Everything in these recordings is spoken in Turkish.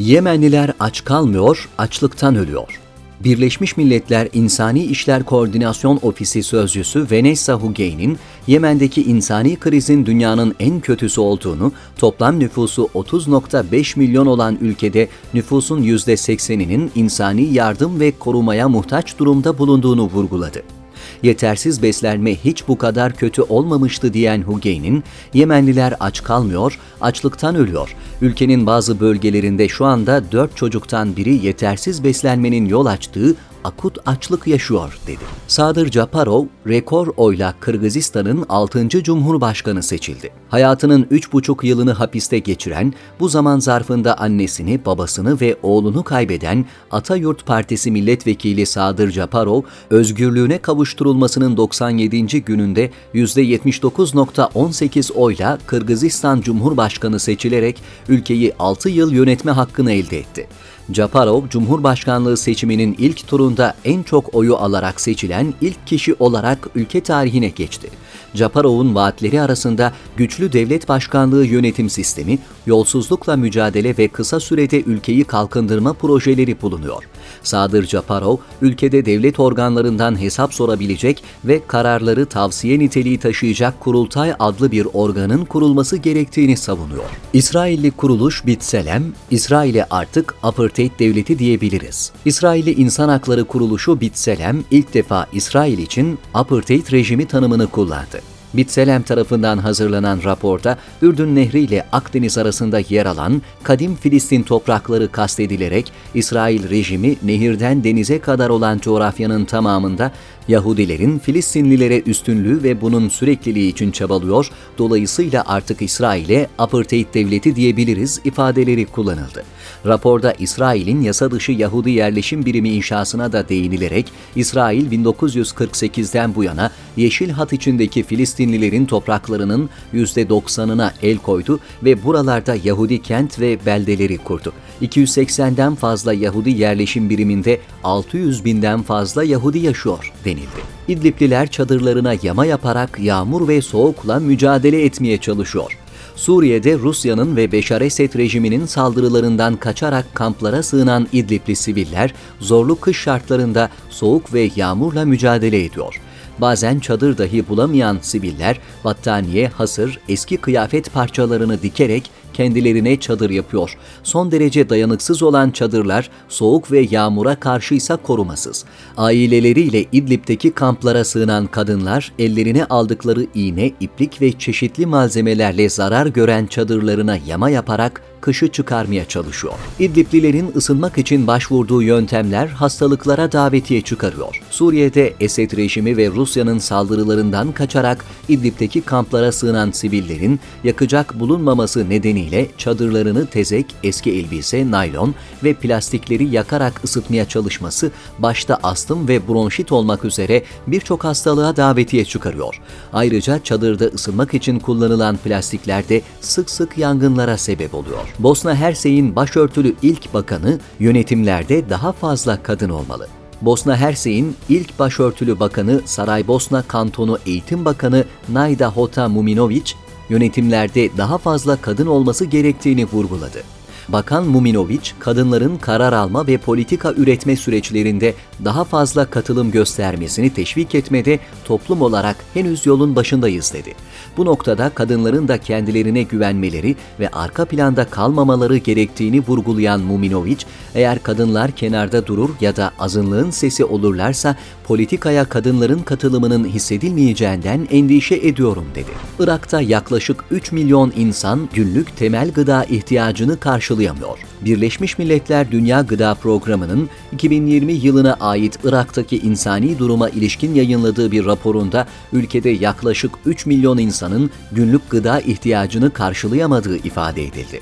Yemenliler aç kalmıyor, açlıktan ölüyor. Birleşmiş Milletler İnsani İşler Koordinasyon Ofisi Sözcüsü Vanessa Hugein'in Yemen'deki insani krizin dünyanın en kötüsü olduğunu, toplam nüfusu 30.5 milyon olan ülkede nüfusun %80'inin insani yardım ve korumaya muhtaç durumda bulunduğunu vurguladı yetersiz beslenme hiç bu kadar kötü olmamıştı diyen Hugein'in, Yemenliler aç kalmıyor, açlıktan ölüyor. Ülkenin bazı bölgelerinde şu anda dört çocuktan biri yetersiz beslenmenin yol açtığı akut açlık yaşıyor dedi. Sadır Japarov rekor oyla Kırgızistan'ın 6. Cumhurbaşkanı seçildi. Hayatının 3,5 yılını hapiste geçiren, bu zaman zarfında annesini, babasını ve oğlunu kaybeden Atayurt Partisi milletvekili Sadır Japarov, özgürlüğüne kavuşturulmasının 97. gününde %79.18 oyla Kırgızistan Cumhurbaşkanı seçilerek ülkeyi 6 yıl yönetme hakkını elde etti. Japarov, Cumhurbaşkanlığı seçiminin ilk turunda en çok oyu alarak seçilen ilk kişi olarak ülke tarihine geçti. Japarov'un vaatleri arasında güçlü devlet başkanlığı yönetim sistemi, yolsuzlukla mücadele ve kısa sürede ülkeyi kalkındırma projeleri bulunuyor. Sadır Japarov, ülkede devlet organlarından hesap sorabilecek ve kararları tavsiye niteliği taşıyacak Kurultay adlı bir organın kurulması gerektiğini savunuyor. İsrailli kuruluş Bitselem, İsrail'e artık apartheid devleti diyebiliriz. İsrailli İnsan Hakları Kuruluşu Bitselem ilk defa İsrail için apartheid rejimi tanımını kullandı. Bitselem tarafından hazırlanan raporda Ürdün Nehri ile Akdeniz arasında yer alan kadim Filistin toprakları kastedilerek İsrail rejimi nehirden denize kadar olan coğrafyanın tamamında Yahudilerin Filistinlilere üstünlüğü ve bunun sürekliliği için çabalıyor, dolayısıyla artık İsrail'e apartheid devleti diyebiliriz ifadeleri kullanıldı. Raporda İsrail'in yasa dışı Yahudi yerleşim birimi inşasına da değinilerek İsrail 1948'den bu yana Yeşil Hat içindeki Filistinlilerin topraklarının %90'ına el koydu ve buralarda Yahudi kent ve beldeleri kurdu. 280'den fazla Yahudi yerleşim biriminde 600 binden fazla Yahudi yaşıyor denildi. İdlipliler çadırlarına yama yaparak yağmur ve soğukla mücadele etmeye çalışıyor. Suriye'de Rusya'nın ve Beşar Esed rejiminin saldırılarından kaçarak kamplara sığınan İdlibli siviller zorlu kış şartlarında soğuk ve yağmurla mücadele ediyor. Bazen çadır dahi bulamayan siviller battaniye, hasır, eski kıyafet parçalarını dikerek kendilerine çadır yapıyor. Son derece dayanıksız olan çadırlar soğuk ve yağmura karşıysa korumasız. Aileleriyle İdlib'deki kamplara sığınan kadınlar ellerine aldıkları iğne, iplik ve çeşitli malzemelerle zarar gören çadırlarına yama yaparak kışı çıkarmaya çalışıyor. İdliblilerin ısınmak için başvurduğu yöntemler hastalıklara davetiye çıkarıyor. Suriye'de Esed rejimi ve Rusya'nın saldırılarından kaçarak İdlib'deki kamplara sığınan sivillerin yakacak bulunmaması nedeniyle çadırlarını tezek, eski elbise, naylon ve plastikleri yakarak ısıtmaya çalışması başta astım ve bronşit olmak üzere birçok hastalığa davetiye çıkarıyor. Ayrıca çadırda ısınmak için kullanılan plastikler de sık sık yangınlara sebep oluyor. Bosna Hersey'in başörtülü ilk bakanı yönetimlerde daha fazla kadın olmalı. Bosna Hersey'in ilk başörtülü bakanı Saraybosna Kantonu Eğitim Bakanı Nayda Hota Muminovic, yönetimlerde daha fazla kadın olması gerektiğini vurguladı. Bakan Muminovic, kadınların karar alma ve politika üretme süreçlerinde daha fazla katılım göstermesini teşvik etmede toplum olarak henüz yolun başındayız dedi. Bu noktada kadınların da kendilerine güvenmeleri ve arka planda kalmamaları gerektiğini vurgulayan Muminovic, eğer kadınlar kenarda durur ya da azınlığın sesi olurlarsa politikaya kadınların katılımının hissedilmeyeceğinden endişe ediyorum dedi. Irak'ta yaklaşık 3 milyon insan günlük temel gıda ihtiyacını karşılayamıyor. Birleşmiş Milletler Dünya Gıda Programı'nın 2020 yılına ait Irak'taki insani duruma ilişkin yayınladığı bir raporunda ülkede yaklaşık 3 milyon insanın günlük gıda ihtiyacını karşılayamadığı ifade edildi.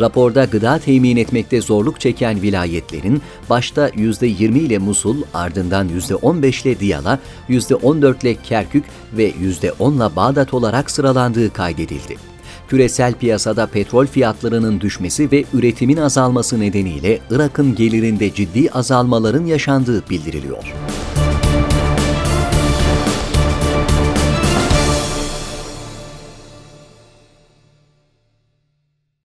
Raporda gıda temin etmekte zorluk çeken vilayetlerin başta %20 ile Musul, ardından %15 ile Diyala, %14 ile Kerkük ve %10 ile Bağdat olarak sıralandığı kaydedildi. Küresel piyasada petrol fiyatlarının düşmesi ve üretimin azalması nedeniyle Irak'ın gelirinde ciddi azalmaların yaşandığı bildiriliyor.